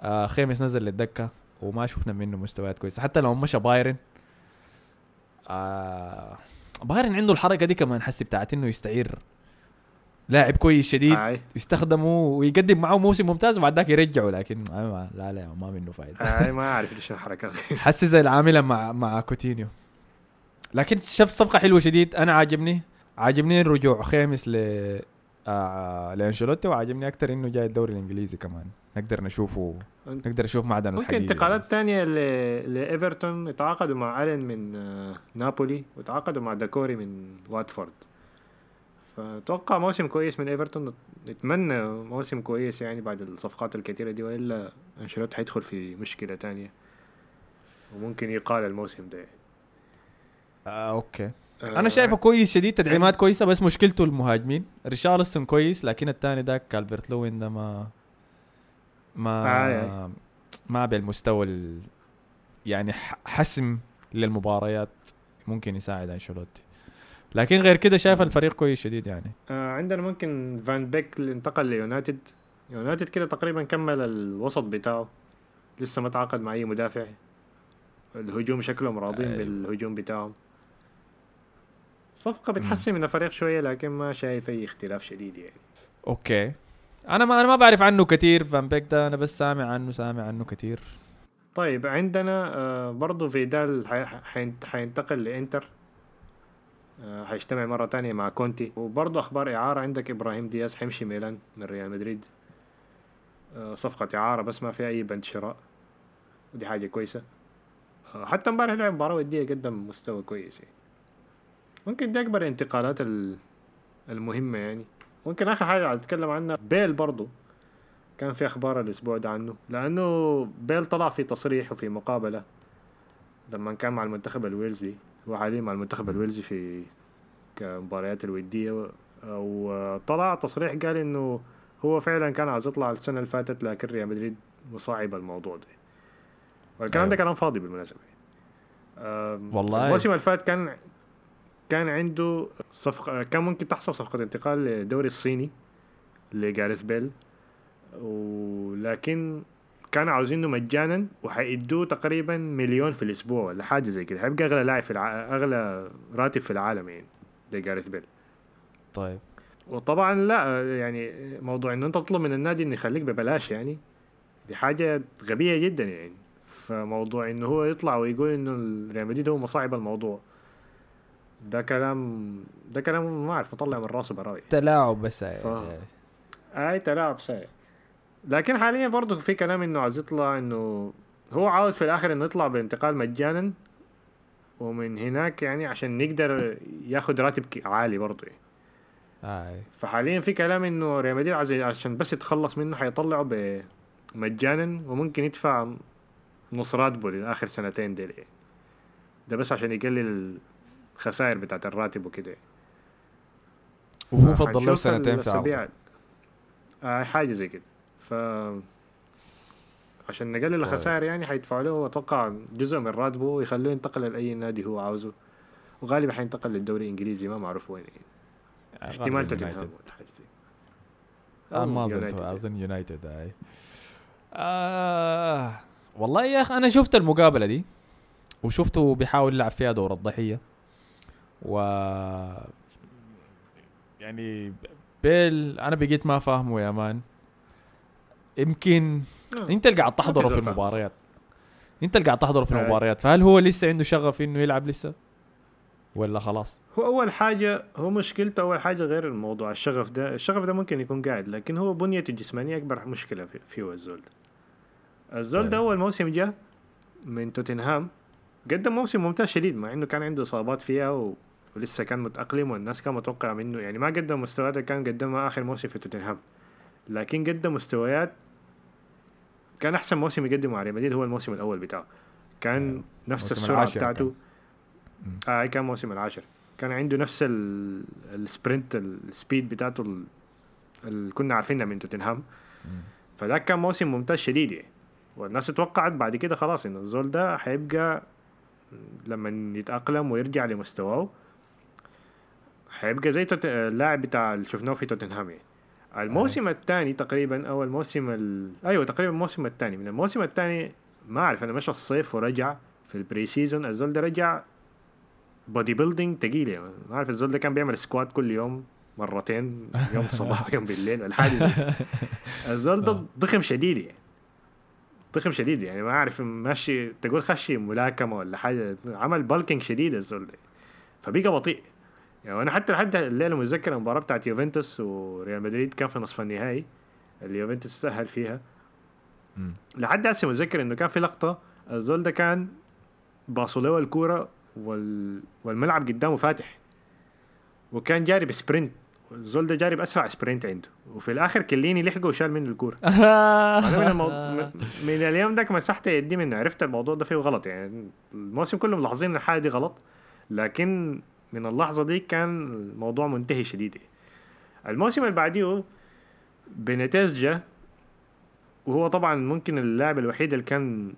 A: آه خيمس نزل للدكة وما شفنا منه مستويات كويسة. حتى لو مشى بايرن آه بايرن عنده الحركة دي كمان حسي بتاعت إنه يستعير. لاعب كويس شديد
B: آي.
A: يستخدمه ويقدم معه موسم ممتاز وبعد ذاك يرجعه لكن ما- لا لا ما منه فايدة.
B: آي ما أعرف إيش الحركة.
A: حسي زي العاملة مع مع كوتينيو. لكن شفت صفقة حلوة شديد أنا عاجبني. عاجبني رجوع خامس ل آه لأنشيلوتي وعاجبني أكثر إنه جاي الدوري الإنجليزي كمان. نقدر نشوفه نقدر نشوف معدن
B: ممكن انتقالات تانية ل- لإيفرتون يتعاقدوا مع ألين من آه، نابولي وتعاقدوا مع داكوري من واتفورد. فأتوقع موسم كويس من إيفرتون. نتمنى موسم كويس يعني بعد الصفقات الكثيرة دي وإلا أنشيلوتي حيدخل في مشكلة تانية وممكن يقال الموسم ده. يعني.
A: آه okay.
B: آه،
A: أنا شايفه كويس شديد تدعيمات كويسة بس مشكلته المهاجمين. ريشارلسون كويس لكن الثاني ذاك كالفرت لوين ده ما ما
B: آه،
A: ما بالمستوى ال... يعني حسم للمباريات ممكن يساعد أنشيلوتي. لكن غير كده شايف الفريق كويس شديد يعني.
B: آه عندنا ممكن فان بيك اللي انتقل ليونايتد. يونايتد كده تقريبا كمل الوسط بتاعه. لسه ما تعاقد مع أي مدافع. الهجوم شكلهم راضين
A: أيوة.
B: بالهجوم بتاعهم. صفقة بتحسن من الفريق شوية لكن ما شايف أي اختلاف شديد يعني.
A: okay. أنا ما أنا ما بعرف عنه كثير فان بيك ده أنا بس سامع عنه سامع عنه كثير
B: طيب عندنا آه برضو فيدال حي- حين- حينتقل لإنتر. آه حيجتمع مرة تانية مع كونتي. وبرضو أخبار إعارة عندك إبراهيم دياز حيمشي ميلان من ريال مدريد. آه صفقة إعارة بس ما في أي بند شراء. ودي حاجة كويسة. آه حتى امبارح لعب مباراة ودية قدم مستوى كويس يعني. ممكن دي أكبر الانتقالات ال- المهمة يعني. ممكن آخر حاجة أتكلم عنها بيل برضو كان في أخبار الأسبوع ده عنه. لأنه بيل طلع في تصريح وفي مقابلة لما كان مع المنتخب الويلزي. هو حاليا مع المنتخب الويلزي في كمباريات الودية أو طلع تصريح قال إنه هو فعلا كان عايز يطلع السنة اللي فاتت لكن ريال مدريد مصاعب الموضوع ده والكلام ده. كلام فاضي بالمناسبة أم،
A: والله.
B: الموسم اللي فات كان كان عنده صفقة كان ممكن تحصل صفقة انتقال للدوري الصيني لجاريث بيل ولكن كانوا عاوزينه مجانا وحيدوه تقريبا مليون في الأسبوع ولا حاجة زي كده. حيبقى أغلى لاعب في الع... أغلى راتب في العالم يعني لجاريث بيل.
A: طيب.
B: وطبعا لا يعني موضوع انه أنت تطلب من النادي إنه يخليك ببلاش يعني دي حاجة غبية جدا يعني. فموضوع إنه هو يطلع ويقول إنه ريال مدريد هو مصاعب الموضوع ده كلام ده كلام ما أعرف أطلع من راسه براوي
A: تلاعب بس.
B: ف... أي تلاعب سيء لكن حاليا برضه في كلام إنه عايز يطلع إنه هو عاوز في الآخر إنه يطلع بانتقال مجانا ومن هناك يعني عشان يقدر ياخد راتب عالي برضه يعني.
A: آه.
B: فحاليا في كلام إنه ريال مدريد عايز عشان بس يتخلص منه حيطلعه مجانا وممكن يدفع نص راتبه للاخر سنتين ديل يعني. ده بس عشان يقلل الخسائر بتاعت الراتب وكده
A: وهو فضل له سنتين في عقده
B: آه حاجة زي كده ف عشان نقلل
A: طيب.
B: الخسائر يعني حيدفعوا له أتوقع جزء من راتبه ويخلوه ينتقل لأي نادي هو عاوزه. وغالبا حينتقل للدوري الإنجليزي ما معروف وين يعني. احتمال
A: غالباً
B: توتنهام
A: آه ما أظن
B: يعني.
A: أظن يونايتد اي آه والله يا أخي أنا شفت المقابلة دي وشفته بيحاول يلعب فيها دور الضحية. و يعني بيل أنا بقيت ما فاهمه يا مان. يمكن
B: آه.
A: انت اللي قاعد تحضره في المباريات. انت اللي قاعد تحضره في
B: آه.
A: المباريات. فهل هو لسه عنده شغف إنه يلعب لسه؟ ولا خلاص؟
B: هو أول حاجة هو مشكلته أول حاجة غير الموضوع الشغف ده الشغف ده ممكن يكون قاعد لكن هو بنيته الجسمانية أكبر مشكلة في- فيه الزول ده. الزول. ده أول موسم جاء من توتنهام قدم موسم ممتاز شديد مع إنه كان عنده إصابات فيها و... ولسه كان متأقلم والناس كان متوقع منه يعني ما قدم مستويات اللي كان قدمها آخر موسم في توتنهام. لكن قدم مستويات كان أحسن موسم يقدمه مع ريال مدريد هو الموسم الأول بتاعه كان
A: أيوه.
B: نفس السرعه بتاعته
A: مم.
B: آه كان موسم العاشر كان عنده نفس ال- ال sprint ال speed بتاعته ال- اللي كنا عارفينها من توتنهام. فذاك كان موسم ممتاز شديد يعني والناس توقعت بعد كده خلاص إن الزول ده حيبقى لما يتأقلم ويرجع لمستواه حيبقى زي. اللاعب بتاع اللي شفناه في توتنهام يعني الموسم الثاني تقريبا أو الموسم ال... أيوه تقريبا الموسم الثاني. من الموسم الثاني ما أعرف أنا مشى الصيف ورجع في ال pre-season الزول ده رجع bodybuilding تقيل يعني. ما أعرف الزول ده كان بيعمل squat كل يوم مرتين يوم الصباح ويوم بالليل ولا حاجة زي كده. الزول ده ضخم شديد يعني. ضخم شديد يعني. ما أعرف ماشي تقول خشي ملاكمة ولا حاجة عمل bulking شديد الزول ده فبقى بطيء. يعني أنا حتى لحد الليلة متذكر المباراة بتاعت يوفنتوس وريال مدريد كان في نصف النهائي اللي يوفنتوس تاهل فيها.
A: مم.
B: لحد هسه متذكر إنه كان في لقطة الزول ده كان باصوا له الكورة وال... والملعب قدامه فاتح. وكان جاري ب sprint. الزول ده جاري بأسرع sprint عنده. وفي الآخر كليني لحقه وشال منه الكورة. من, المو... من- اليوم ذاك مسحت يدي منه. عرفت الموضوع ده فيه غلط. يعني الموسم كله ملاحظين إن الحاجة دي غلط. لكن من اللحظة دي كان الموضوع منتهي شديد. الموسم اللي بعديه بينيتيز جا وهو طبعا ممكن اللاعب الوحيد اللي كان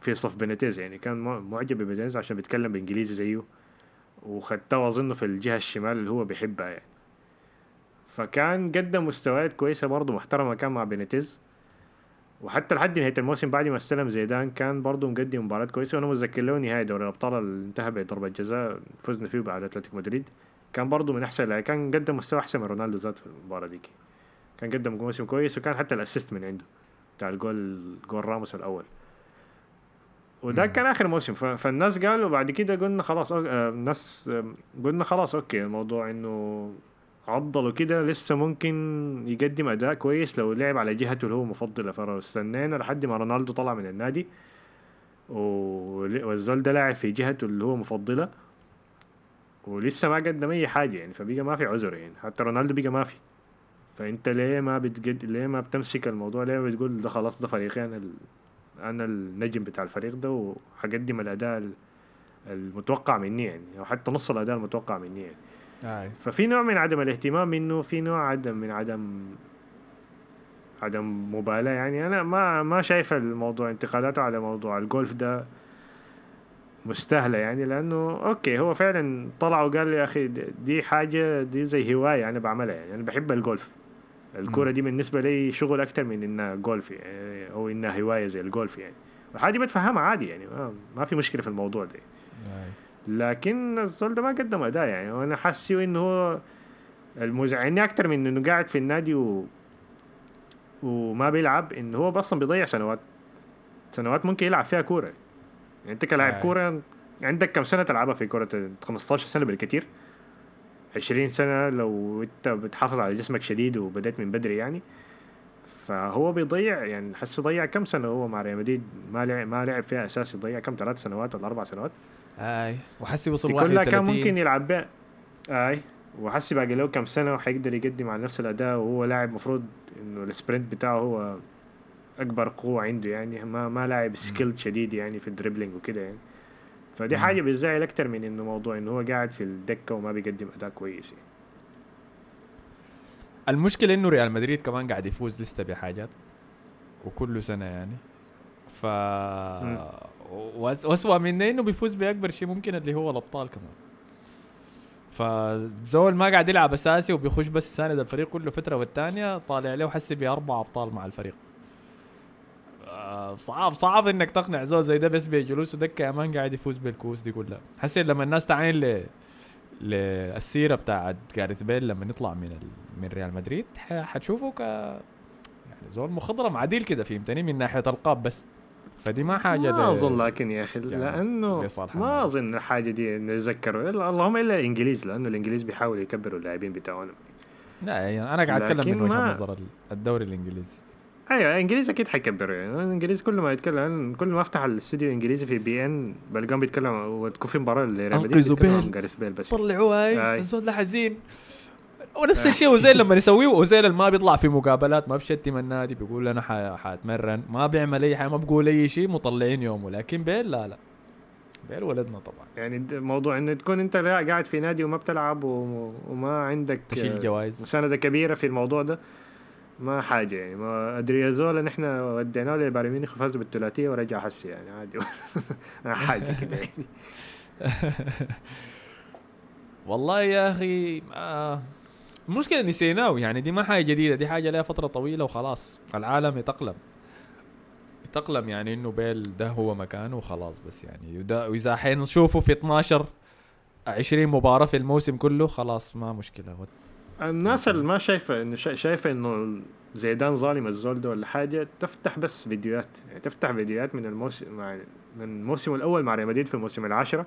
B: في صف بينيتيز يعني كان مع- معجب ببينيتيز عشان بيتكلم بإنجليزي زيه وخدته اظنه في الجهة الشمال اللي هو بيحبها يعني. فكان قدم مستويات كويسة برضه محترمة كان مع بينيتيز وحتى لحد نهاية الموسم بعد ما استلم زيدان كان برضه مقدم مباراة كويسة وأنا متذكر له نهايه دوري الأبطال اللي انتهى بضربة جزاء فزنا فيه بعد اتلتيكو مدريد كان برضه من أحسن. كان قدم مستوى أحسن من رونالدو ذات في المباراة ديك كان قدم موسم كويس وكان حتى ال assist من عنده بتاع الجول جول راموس الأول وده
A: مم.
B: كان آخر موسم فالناس قالوا بعد كده قلنا خلاص. آه، الناس آه، قلنا خلاص okay الموضوع إنه عضله كده لسه ممكن يقدم أداء كويس لو لعب على جهته اللي هو مفضله فاستنينا لحد ما رونالدو طلع من النادي. والزول ده لاعب في جهته اللي هو مفضلة. ولسه ما قدم أي حاجة يعني فبقى ما في عذر يعني. حتى رونالدو بقى ما في. فأنت ليه ما بتقد ليه ما بتمسك الموضوع؟ ليه ما بتقول ده خلاص ده فريقي أنا ال... أنا النجم بتاع الفريق ده وحقدم الأداء ال- المتوقع مني يعني. أو حتى نص الأداء المتوقع مني يعني.
A: آه.
B: ففي نوع من عدم الاهتمام منه في نوع عدم من عدم عدم مبالاة يعني. أنا ما ما شايف الموضوع انتقاداته على موضوع الجولف ده مستاهلة يعني لأنه okay هو فعلا طلع وقال لي يا أخي دي- حاجة دي زي هواية أنا بعملها يعني. أنا بحب الجولف الكورة دي بالنسبة لي شغل أكتر من إنها جولف يعني أو إنها هواية زي الجولف يعني. وحاجة بتفهمها عادي يعني ما, ما في مشكلة في الموضوع ده. لكن الزول ده ما قدم أداء يعني. وأنا حاسه إنه هو المزعلني أكتر من إنه قاعد في النادي و وما بيلعب انه هو أصلا بيضيع سنوات سنوات ممكن يلعب فيها كورة. يعني أنت كلاعب
A: آه.
B: كورة عندك كم سنة تلعبها في كورة؟ 15 سنة بالكثير 20 سنة لو أنت بتحافظ على جسمك شديد وبدأت من بدري يعني. فهو بيضيع يعني حس ضيع كم سنة هو مع ريال مدريد؟ ما لعب ما لعب فيها أساسي ضيع كم؟ ثلاث سنوات ولا أربع سنوات.
A: أي. وحسي وصل
B: دي كلها
A: 31
B: كان ممكن يلعب بها أي. وحسي باقي له كم سنة وحيقدر يقدم على نفس الأداء وهو لاعب مفروض إنه ال sprint بتاعه هو أكبر قوة عنده يعني. ما ما لاعب skill شديد يعني في ال dribbling وكده يعني. فدي. حاجة بتزعل أكتر من إنه موضوع إنه هو قاعد في الدكة وما بيقدم أداء كويس يعني.
A: المشكلة إنه ريال مدريد كمان قاعد يفوز لسه بحاجات وكل سنة يعني. ف وأسوأ من إنه بيفوز بأكبر شيء ممكن اللي هو الأبطال كمان. فزول ما قاعد يلعب أساسي وبيخش بس يساند الفريق كله فترة والتانية طالع له حسي بأربع أبطال مع الفريق. آه، صعب صعب إنك تقنع زول زي ده بس بجلوسه دكه يا مان قاعد يفوز بالكوس دي كلها. حسي لما الناس تعاين ل للسيرة بتاعت جاريث بيل لما يطلع من ال... من ريال مدريد حتشوفه ك يعني زول مخضرم عديل كده فهمتني؟ من ناحية ألقاب بس. فدي ما حاجة
B: ما أظن لكن يا أخي
A: يعني لأنه
B: ما. أظن الحاجة دي إنه يذكروا. إلا اللهم إلا الانجليز لأنه الإنجليز بيحاولوا يكبروا اللاعبين بتاعهم.
A: لا يعني أنا قاعد
B: أتكلم
A: من
B: وجهة
A: نظر ال- الدوري الانجليزي
B: أيوه الانجليز أكيد حيكبروا. يعني الإنجليز كل ما يتكلم كل ما أفتح الاستوديو الإنجليزي في بي إن بلقاهم بيتكلموا وتكون في مباراة لريال مدريد بيتكلموا
A: بيل.
B: جاريث بيل بس.
A: هاي الزول ده حزين. ونفس الشيء اوزيل لما يسويه اوزيل ما بيطلع في مقابلات ما بيشتم النادي بيقول أنا حاتمرن. ما بيعمل أي حاجة ما بقول أي شيء مطلعين يومه. لكن بيل لا لا. بيل ولدنا طبعا.
B: يعني موضوع انه تكون أنت قاعد في نادي وما بتلعب وما عندك
A: تشيل
B: آه،
A: جوائز
B: مساندة كبيرة في الموضوع ده ما حاجة يعني. ما ادريازولا نحن وديناه لبايرن ميونخ فاز بالثلاثية ورجع حسي يعني عادي. حاجة كده يعني.
A: والله يا أخي آه المشكلة نسيناه يعني دي ما حاجة جديدة دي حاجة لها فترة طويلة وخلاص. العالم يتأقلم. يتأقلم يعني إنه بيل ده هو مكانه وخلاص بس يعني. وإذا حنشوفه في 12 20 مباراة في الموسم كله خلاص ما مشكلة.
B: الناس اللي ما شايفة إنه شا- شايفة إنه زيدان ظالم الزول ده ولا حاجة تفتح بس فيديوهات. يعني تفتح فيديوهات من الموسم مع من الموسم الأول مع ريال مدريد في الموسم العاشرة.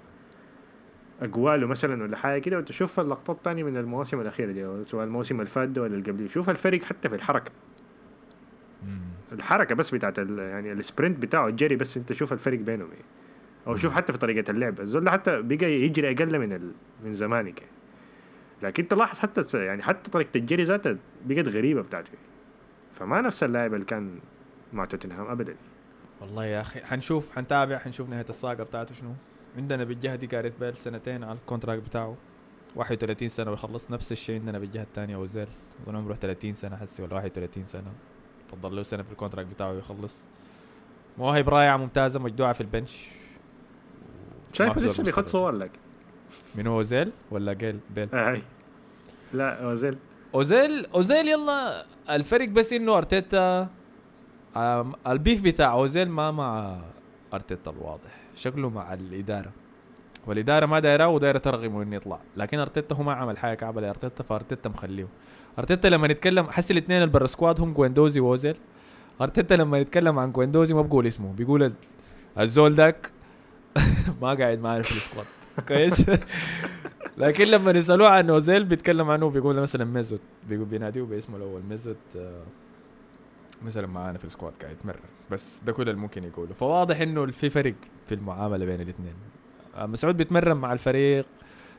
B: أقواله مثلا ولا حاجة كده وتشوف اللقطات تانية من المواسم الأخيرة دي سواء الموسم اللي فات ده ولا اللي قبليه. شوف الفرق حتى في الحركة. الحركة بس بتاعت ال- يعني ال sprint بتاعه الجري بس انت شوف الفرق بينهم يعني أو شوف حتى في طريقة اللعب. الزول حتى بقى يجري أقل من ال... من زمانك يعني لكن تلاحظ حتى الس- يعني حتى طريقة الجري ذاتها بقت غريبة بتاعته. فما نفس اللاعب اللي كان مع توتنهام ابدا.
A: والله يا أخي حنشوف حنتابع حنشوف نهاية ال saga بتاعته شنو. عندنا بالجهة دي جاريث بيل سنتين على ال contract بتاعه. 31 سنة ويخلص نفس الشيء عندنا بالجهة الثانية اوزيل أظن عمره 30 سنة حسي ولا 31 سنة. فضل له سنة في ال contract بتاعه ويخلص. مواهب رائعة ممتازة مجدوعة في ال bench.
B: شايف
A: ما في
B: لسه بيخد. صور لك؟
A: من اوزيل ولا جيل؟ بيل.
B: آه لا اوزيل
A: أوزيل أوزيل يلا. الفرق بس إنه أرتيتا. ال beef بتاع أوزيل ما مع أرتيتا الواضح. شكله مع الإدارة. والإدارة ما دايرة ودايرة ترغمه انه يطلع. لكن أرتيتا هو ما عمل حاجة كعبة لأرتيتا فأرتيتا مخليه. أرتيتا لما نتكلم حس الاثنين البرا squad هم جويندوزي وأوزيل. أرتيتا لما يتكلم عن جويندوزي ما بقول اسمه. بيقول ال- الزول داك ما قاعد معنا في ال squad. كويس؟ لكن لما يسألوه عن أوزيل بيتكلم عنه بيقول مثلا ميزوت. بيقول بيناديه باسمه الأول. ميزوت آه، مثلا معانا في ال squad قاعد يتمرن. بس ده كل اللي ممكن يقوله. فواضح إنه في فرق في المعاملة بين الاثنين. مسعود بيتمرن مع الفريق.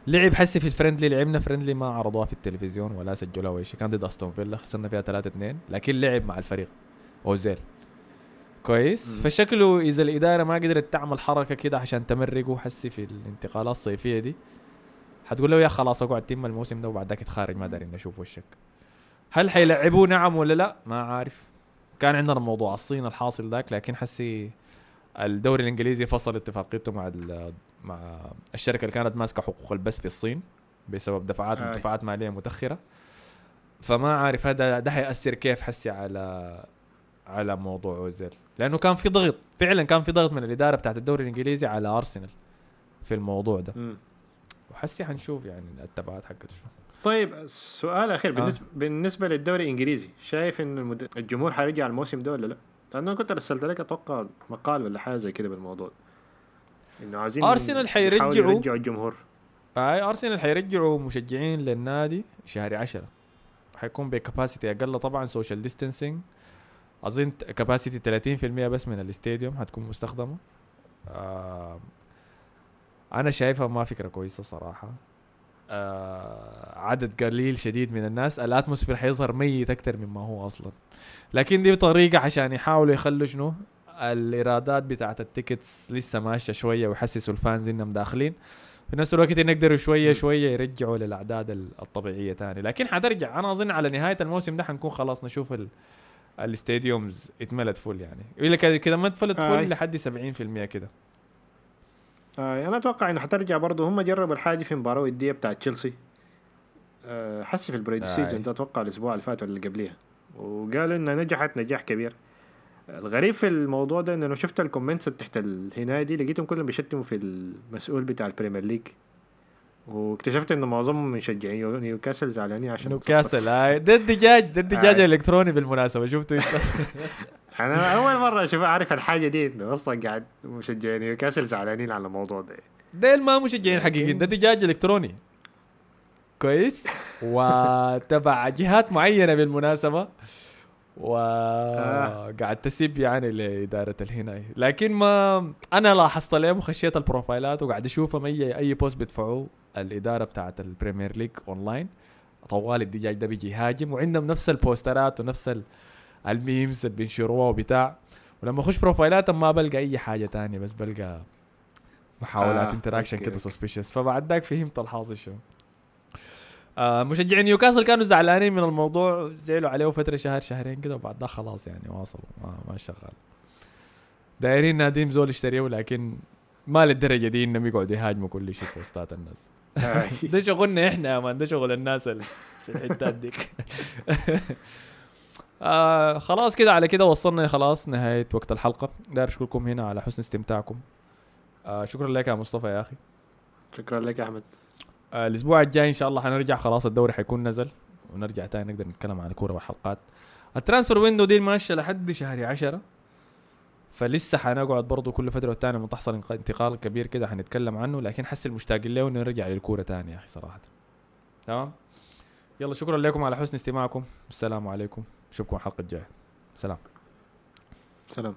A: لعب حسي في الفرندلي لعبنا فرندلي ما عرضوها في التلفزيون ولا سجلوها ولا شيء. كان ضد أستون فيلا خسرنا فيها 3 2 لكن لعب مع الفريق. أوزيل. كويس؟
B: مم.
A: فشكله إذا الإدارة ما قدرت تعمل حركة كده عشان تمرقه حسي في الانتقالات الصيفية دي حتقول له يا خلاص أقعد تم الموسم ده وبعد ذاك تخارج. ما دارين نشوف وشك. هل حيلعبوه نعم ولا لا؟ ما عارف. كان عندنا موضوع الصين الحاصل ذاك لكن حسي الدوري الإنجليزي فصل اتفاقيته مع مع الشركة اللي كانت ماسكة حقوق البث في الصين بسبب دفعات. دفعات مالية متأخرة فما عارف هذا ده حيأثر كيف حسي على على موضوع أوزيل لأنه كان في ضغط فعلا كان في ضغط من الإدارة بتاعت الدوري الإنجليزي على أرسنال في الموضوع ده. وحسي حنشوف يعني التبعات حقته شنو
B: طيب سؤال أخير.
A: آه.
B: بالنسبة بالنسبة للدوري الإنجليزي شايف إن المد... الجمهور حيرجع الموسم ده ولا لا؟ لأنه أنا كنت أرسلت لك أتوقع مقال ولا حاجة زي كده بالموضوع. إنه عايزين
A: أرسنال حيرجعوا-
B: يرجعوا الجمهور.
A: هاي أرسنال حيرجعوا مشجعين للنادي شهر عشرة. حيكون ب capacity أقل. طبعا social distancing أظن capacity 30% بس من ال stadium حتكون مستخدمة. آه أنا شايفها ما فكرة كويسة صراحة. آه عدد قليل شديد من الناس. ال atmosphere حيظهر ميت أكثر مما هو أصلا. لكن دي طريقة عشان يحاولوا يخلوا شنو؟ الإيرادات بتاعت ال tickets لسه ماشية شوية ويحسسوا ال fans إنهم داخلين. في نفس الوقت يقدروا
B: شوية.
A: شوية يرجعوا للأعداد ال- الطبيعية تاني. لكن حترجع. أنا أظن على نهاية الموسم ده حنكون خلاص نشوف ال ال stadiums اتملت full يعني. إلا كده كده ما اتفلت
B: آي.
A: full لحد 70% كده.
B: آه أنا أتوقع إنه حترجع برضه هم جربوا الحاجة في مباراة ودية بتاعت تشيلسي. آه حسي في البريد
A: آي.
B: season ده أتوقع الأسبوع اللي فات ولا اللي قبليها. وقالوا إنها نجحت نجاح كبير. الغريب في الموضوع ده إنه شفت ال comments تحت الهناية دي لقيتهم كلهم بيشتموا في المسؤول بتاع البريمير ليج. واكتشفت إنه معظمهم مشجعين. نيوكاسل زعلانين عشان
A: نيوكاسل هاي. ده الدجاج ده الدجاج. الإلكتروني بالمناسبة. إنت؟
B: أنا أول مرة أشوف أعرف الحاجة دي. إنه أصلا قاعد مشجعين نيوكاسل زعلانين على الموضوع ده.
A: ديل ما مشجعين حقيقيين ده دجاج إلكتروني. كويس. وتبع جهات معينة بالمناسبة. وقاعد تسيب يعني لإدارة الهناي لكن ما أنا لاحظت لهم وخشيت البروفايلات وقاعد اشوفهم اي أي post بيدفعوه. الإدارة بتاعت البريمير ليج اونلاين طوال الدجاج ده بيجي يهاجم وعندهم نفس البوسترات ونفس ال memes اللي بينشروها وبتاع. ولما أخش بروفايلاتهم ما بلقى أي حاجة تانية بس بلقى محاولات
B: آه، interaction
A: كده. suspicious فبعد ذاك فهمت الحاصل شو آه مشجعين نيوكاسل كانوا زعلانين من الموضوع زعلوا عليه فتره شهر شهرين كده وبعد ذاك خلاص يعني واصلوا ما, ما شغال. دايرين نادين زول يشتريه لكن ما للدرجة دي إنهم يقعدوا يهاجموا كل شيء في بوستات الناس. ده شغلنا إحنا يا man ده شغل الناس اللي في الحتات ديك آه خلاص كده على كده وصلنا خلاص نهاية وقت الحلقة. داير أشكركم هنا على حسن استماعكم. آه شكرا لك يا مصطفى يا أخي.
B: شكرا لك يا أحمد.
A: آه الأسبوع الجاي إن شاء الله حنرجع. خلاص الدوري حيكون نزل ونرجع تاني نقدر نتكلم عن الكورة والحلقات. ال transfer window دي ماشيه لحد شهر عشرة. فلسه حنقعد برضو كل فترة والتانية لما تحصل انتقال كبير كده حنتكلم عنه. لكن حس المشتاق له انه نرجع للكورة تاني يا أخي صراحة. تمام؟ يلا شكرا لكم على حسن استماعكم. السلام عليكم. نشوفكم الحلقة الجاية. سلام.
B: سلام.